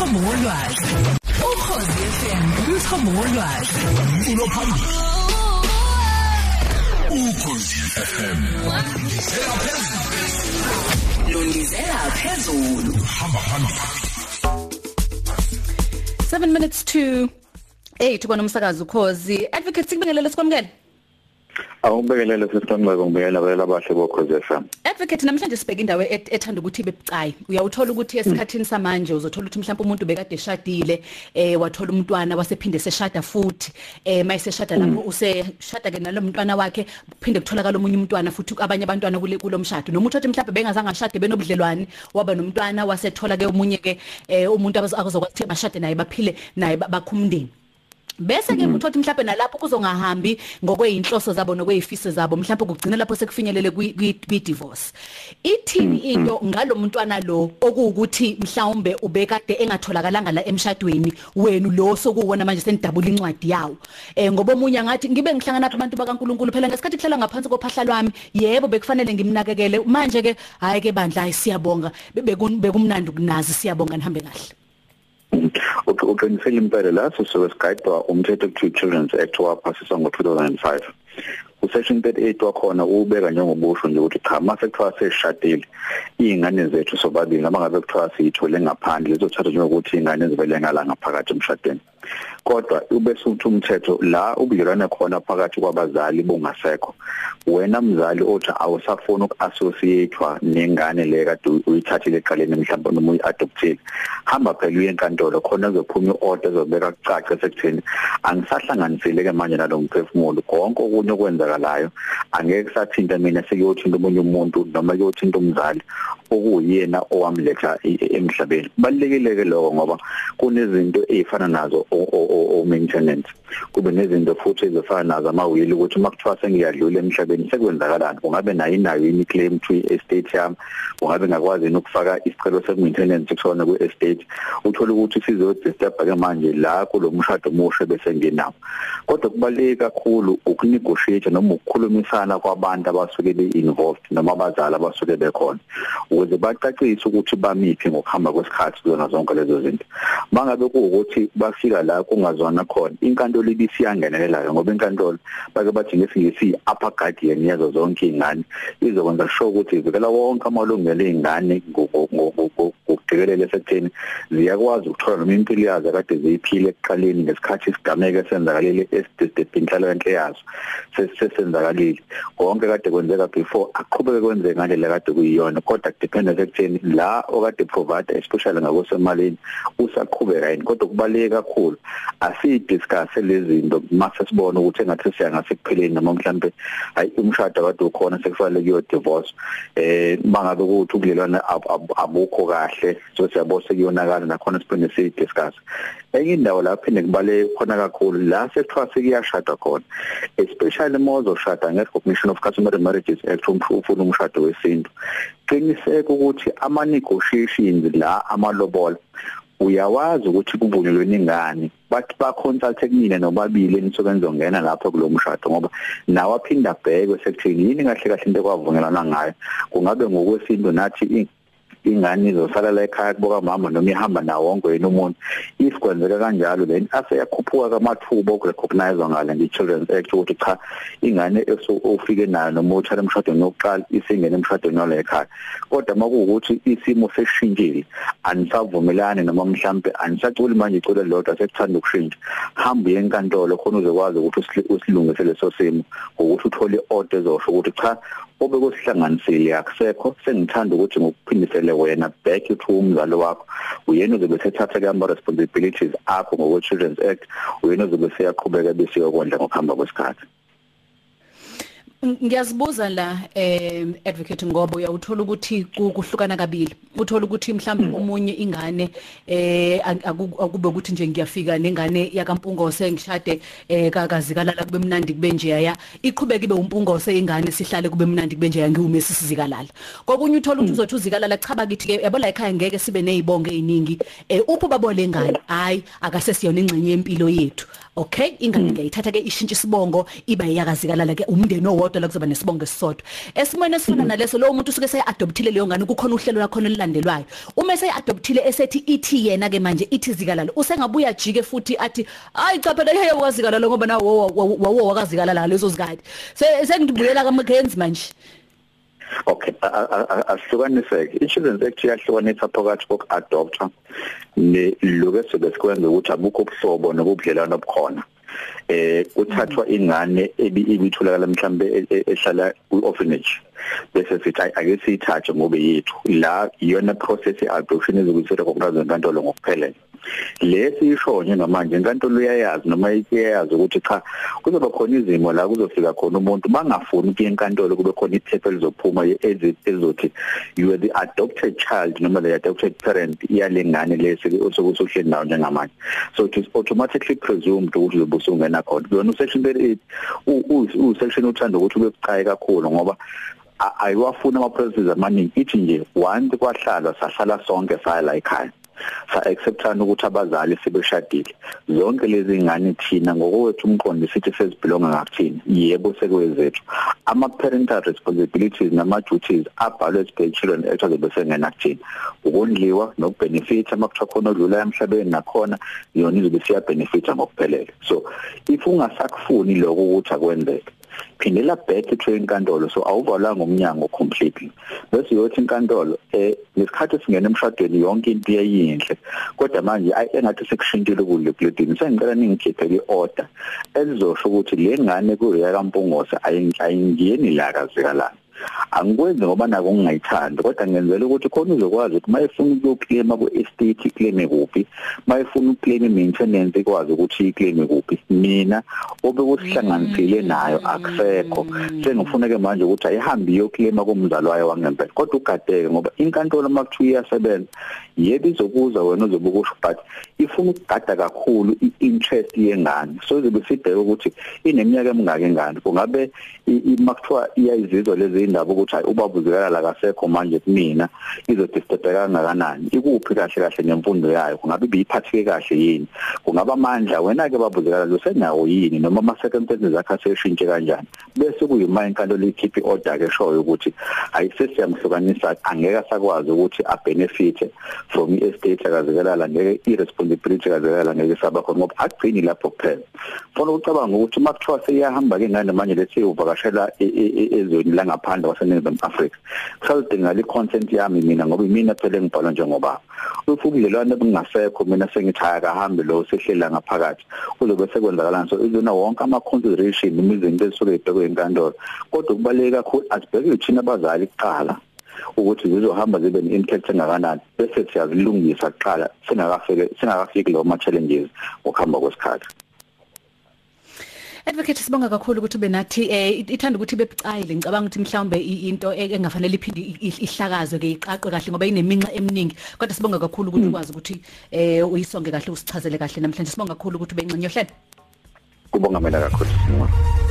umthombo wolwazi ukhozi FM umthombo wolwazi umculo phambili ukhozi FM ndizela phezulu londizela phezulu hamba phambili 7 minutes to 8 kwana umsakazo ukhozi. Advocate sikubingelele sikwamukele. Awubekelele sesiqonqeko ngibekela abela abahle bokhoze FM. advocate namhlanje sibheka indawo et- ethanda ukuthi ibe bucayi. Uyawuthola ukuthi esikhathini samanje uzothola ukuthi mhlawumbe umuntu bekade eshadile eh wathola umntwana wasephinde seshada futhi. Eh mayiseshada lapho useshada ke nalo mntwana wakhe kuphinde kutholakala omunye umntwana futhi abanye abantwana kule kulomshado noma uthi mhlawumbe bengazange ashade benobudlelwane waba nomntwana wasethola ke omunye ke eh umuntu abazokwazi ukuthi bashade naye baphile naye ba- bakhe umndeni. Bese ke uthothi mhlawumbe nalapho kuzongahambi ngokweinhloso zabo nokweyifiso zabo mhlawumbe kugcina lapho sekufinyelele kwi divorce ithini into ngalomntwana lo okuwukuthi mhlawumbe ubekade engatholakalanga la emshadweni wenu lo sokuwona manje senidabula incwadi yawo? Eh ngoba omunye ngathi ngibe ngihlangana abantu bakaNkuluNkulu phela ngesikhathi kuhlela ngaphansi kophahla lwami. Yebo bekufanele ngimnakekele. Manje ke hayi ke bandla siyabonga Beku- bekumnandi ukunazi siyabonga nihambe kahle. Uqinisele impela la sosuke sigayidwa umthetho okuthiwa Children's Act waphasiswa ngo2005. Usection 38 wakhona ubeka njengobusho nje ukuthi cha mase kuthiwa seshadile izingane zethu sobabili noma ngabe kuthiwa siyithole ngaphandle lezothatha njengokuthi izingane zivele ngala ngaphakathi emshadweni. Kodwa ube suthi umthetho la ubudlelwane khona phakathi kwabazali bungasekho. Wena mzali othi awusafuna ukuassociatewa nengane le kade uyithathile eqaleni mhlawumbe noma uyiadoptile. Hamba phela uye enkantolo khona kuzophuma iorder ezobeka kucace sekuthini angisahlanganiseleke manje nalomphefumulo konke okunye okwenzakalayo angeke sathinta mina sekuyothinta omunye umuntu noma kuyothinta umzali okuyena owamletha e- e- emhlabeni balekile ke lokho ngoba kunezinto ezifana nazo o- o o- o maintenance kube nezinto futhi ezifana nazo amawili ukuthi uma kuthiwa sengiyadlula emhlabeni sekwenzakalani? Kungabe nayo inayo yini claim to estate yami? Kungabe ngakwazi yini ukufaka isicelo se maintenance kusona ku estate uthola ukuthi sizodisturb ke manje la kulomshado omusha bese ngenawo kodwa kubaleke kakhulu ukunegotiate noma ukukhulumisana kwabantu abasuke be involved noma abazali abasuke bekhona ukuze bacacise ukuthi bamiphi ngokuhamba kwesikhathi kuzona zonke lezo zinto. Mangabe kuukuthi bafika la kungazona khona. Inkantolo ibisiyangenelela ngoba inkantolo bake bathi ngesingisi upper guardian yazo zonke izingane izokwenza sure ukuthi ivikela wonke amalungelo ezingane ngokujikelele sekutheni ziyakwazi ukuthola noma impilo yazo kade ziyiphile ekuqaleni ngesikhathi isigameke senzakalele esdeded inhlalonhle yazo sesenzakalile. Konke kade kwenzeka before aqhubeke kwenzeka ngale kade kuyiyona kodwa depend sekutheni la okade provide especially ngakosemalini usaqhubeka yini. Kodwa kubaleke kakhulu asidiscuss lezi zinto mase sibona ukuthi engathi siyangase kupheleni noma mhlambe hayi umshado kade ukhona sekufanele kuyo divorce eh bangabe ukuthi ubudlelwane abukho kahle so siyabona sekuyonakala nakhona siphinde sidiscuss enye indawo lapho phinde kubale khona kakhulu la sekuthiwa sekuyashada khona especially mozo shada nge-recognition of customary marriages act ufuna umshado wesintu. Qiniseka ukuthi ama negotiations la amalobola uyawazi ukuthi kuvunyelwe ingane bathi ba consult kumina nobabili enisuke nizongena lapha kulo mshado ngoba nawe aphinda bheke sekuthini yini kahle kahle into kwavunyelana ngayo. Kungabe ngokwesinto nathi ingane izosala la ekhaya kuboka mama noma ihamba nawo wonke yena umuntu. If kwenzeka kanjalo then aseyakhuphuka kamathuba okurecognize ngale nge-Children's Act ukuthi cha ingane ofike nayo noma uthatha emshadweni wokuqala isingene emshadweni wale ekhaya. Kodwa makuwukuthi isimo seshintshile anisavumelani noma mhlambe anisaculi manje icule lodwa sekuthanda ukushintsha. Hamba uye enkantolo khona uzokwazi ukuthi usilungise leso simo ngokuthi uthole order ezosho ukuthi cha obekuhlanganisile akusekho. Sengithanda ukuthi ngokuphindisele wena back to umzali wakho. Uyena uzobe sethatha ke ama responsibilities akho ngokwe Children's Act. Uyena uzobe seyaqhubeka bese yokondla ngokuhamba kwesikhathi. Ngiyazibuza la eh advocate ngoba uyawuthola ukuthi kuhlukana kabili. Uthola ukuthi mhlawumbe omunye ingane eh akube ukuthi nje ngiyafika nengane yakampungose ngishade eh kakazikalala kube mnandi kube nje ya iqhubeka ibe umpungose ingane sihlale kube mnandi kube nje ngiwume sisizikalala. Kokunye uthola ukuthi uzothi uzikalala chaba kithi ke yabona ekhaya ngeke sibe nezibonge eziningi. Eh upho babole ngane hayi akasesiyona ingcenye yempilo yethu. Okay ingane ngiyayithatha ke ishintsha isibongo iba iyakazikalala ke umndeni owodwa esisodwa la kuzoba nesibongo esisodwa. Esimweni esifana naleso lo muntu usuke seyiadoptile leyo ngane kukhona uhlelo lakho elilandelwayo uma seyiadoptile esethi ithi yena ke manje ithi zikalalo usengabuya jike futhi athi hayi cha phela yeye wakazikalalo ngoba nawo wawo wakazikalala lezo zikade. Sengibuyela kaMkenzi manje. Okay asihlukaniseke i-children's act iyahlukanisa phakathi koku-adopta neloku esobe sikwenza ukuthi abukho ubuhlobo nobudlelwano obukhona. Eh kuthathwa ingane ebitholakala mhlambe e, e, ehlala ku-orphanage. Bese sithi ake siyithathe ngobe yethu. La iyona process ye-adoption ezokuthi recognizwe enkantolo ngokuphelele. Lesishonye namanje inkantolo iyayazi noma iyayazi ukuthi cha kuzoba khona izimo la kuzofika khona umuntu. Bangafuni ukuya enkantolo kube khona iphepha lizophuma ezothi you are the adopted child noma the adopted parent iyalengane lesi osokuthi uhleli nawo njengamanje. So it is automatically presumed ukuthi uzobe usungena khona. Kuyona usection 38 u section uthanda ukuthi ube bucayi kakhulu ngoba ayiwafuna ama processes amaningi. Ithi nje once kwahlala sahlala sonke saya la ekhaya. Acceptana ukuthi abazali sebeshadile. Zonke lezi ngane thina ngokwethu umqondo sithi sezibelonga ngakuthina. Yebo sekwezethu ama parental responsibilities nama duties abhalwe as children act azobe sengena kuthina. Ukondliwa nokubenefit amakuthiwa khona odlula emhlabeni nakhona yona izobe siya benefita ngokuphelele. So if ungasakufuni lokho ukuthi akwenzeke phindela back to inkantolo so awuvalanga umnyango completely. Bese uyothi inkantolo eh ngesikhathi singena emshadweni yonke into iyayinhle kodwa manje engathi sekushintile kule bladini sengicela ningikhiphe iorder elizosho ukuthi le ngane kuya kaMpungose ayingeni la kazikalana angikwenzi ngoba nako ngingayithandi kodwa ngenzela ukuthi khona uzokwazi ukuthi mayefuna ukuyoclaim ku-estate claim kuphi mayefuna uclaim maintenance ikwazi ukuthi iclaim kuphi. Mina obekuhlanganisile nayo akusekho. Sengifuna ke manje ukuthi ayihambi iyoclaim kumzali wayo wangempela kodwa ugadeke ngoba inkantolo makuthiwa iyasebenza yebo izokuza wena uzobe kusho but ifuna ukugada kakhulu i-interest yengane. So izobe sibheke ukuthi ineminyaka emingaki ingane kungabe makuthiwa iyayizizwa lezi indaba ukuthi hayi ubaba uzikala la kasekho manje kumina izodisturba kangakanani? Ikuphi kahle kahle nemfundo yayo? Kungabe ibiphathike kahle yini? Kungaba amandla wena ke babuzekala lo senawo yini? Noma ama circumstances akhe aseshintshe kanjani? Bese kuyima inkantolo ikhiphi order ke shoyo ukuthi ayisesiyamhlukanisa angeke asakwazi ukuthi a benefit from i-estate akazikalala ngeke i-responsibility akazikalala ngeke saba khona ngoba agcini lapho kuphela. Funa ucabanga ukuthi uma kuthiwa seyahamba ke ngane manje lethi uvakashela ezweni langaphandle waseNingizimu Afrika. Kusadingakala i-consent yami mina ngoba imina phela engibhala njengobaba if ubudlelwane bungasekho mina sengithi akahambe lo sehlela ngaphakathi. Kuzobe sekwenzakalani so izona wonke ama consideration imizinto esuke ibhekwe enkantolo. Kodwa kubaleka kakhulu asibheke thina abazali kuqala ukuthi zizohamba zibe ne-impact engakanani bese siyazilungisa kuqala singakafike singakafiki lo ma challenges ngokuhamba kwesikhathi. Advocate sibonga kakhulu ukuthi ube nathi eh ithanda ukuthi bebucayile ngicabanga ukuthi mhlawumbe into engafanele iphinde ihlakazwe ke iqaqwe kahle ngoba ineminxa eminingi. Kodwa sibonga kakhulu ukuthi ukwazi ukuthi eh uyisonge kahle usichazele kahle namhlanje. Sibonga kakhulu ukuthi bencinyo hlelo Kubonga mina kakhulu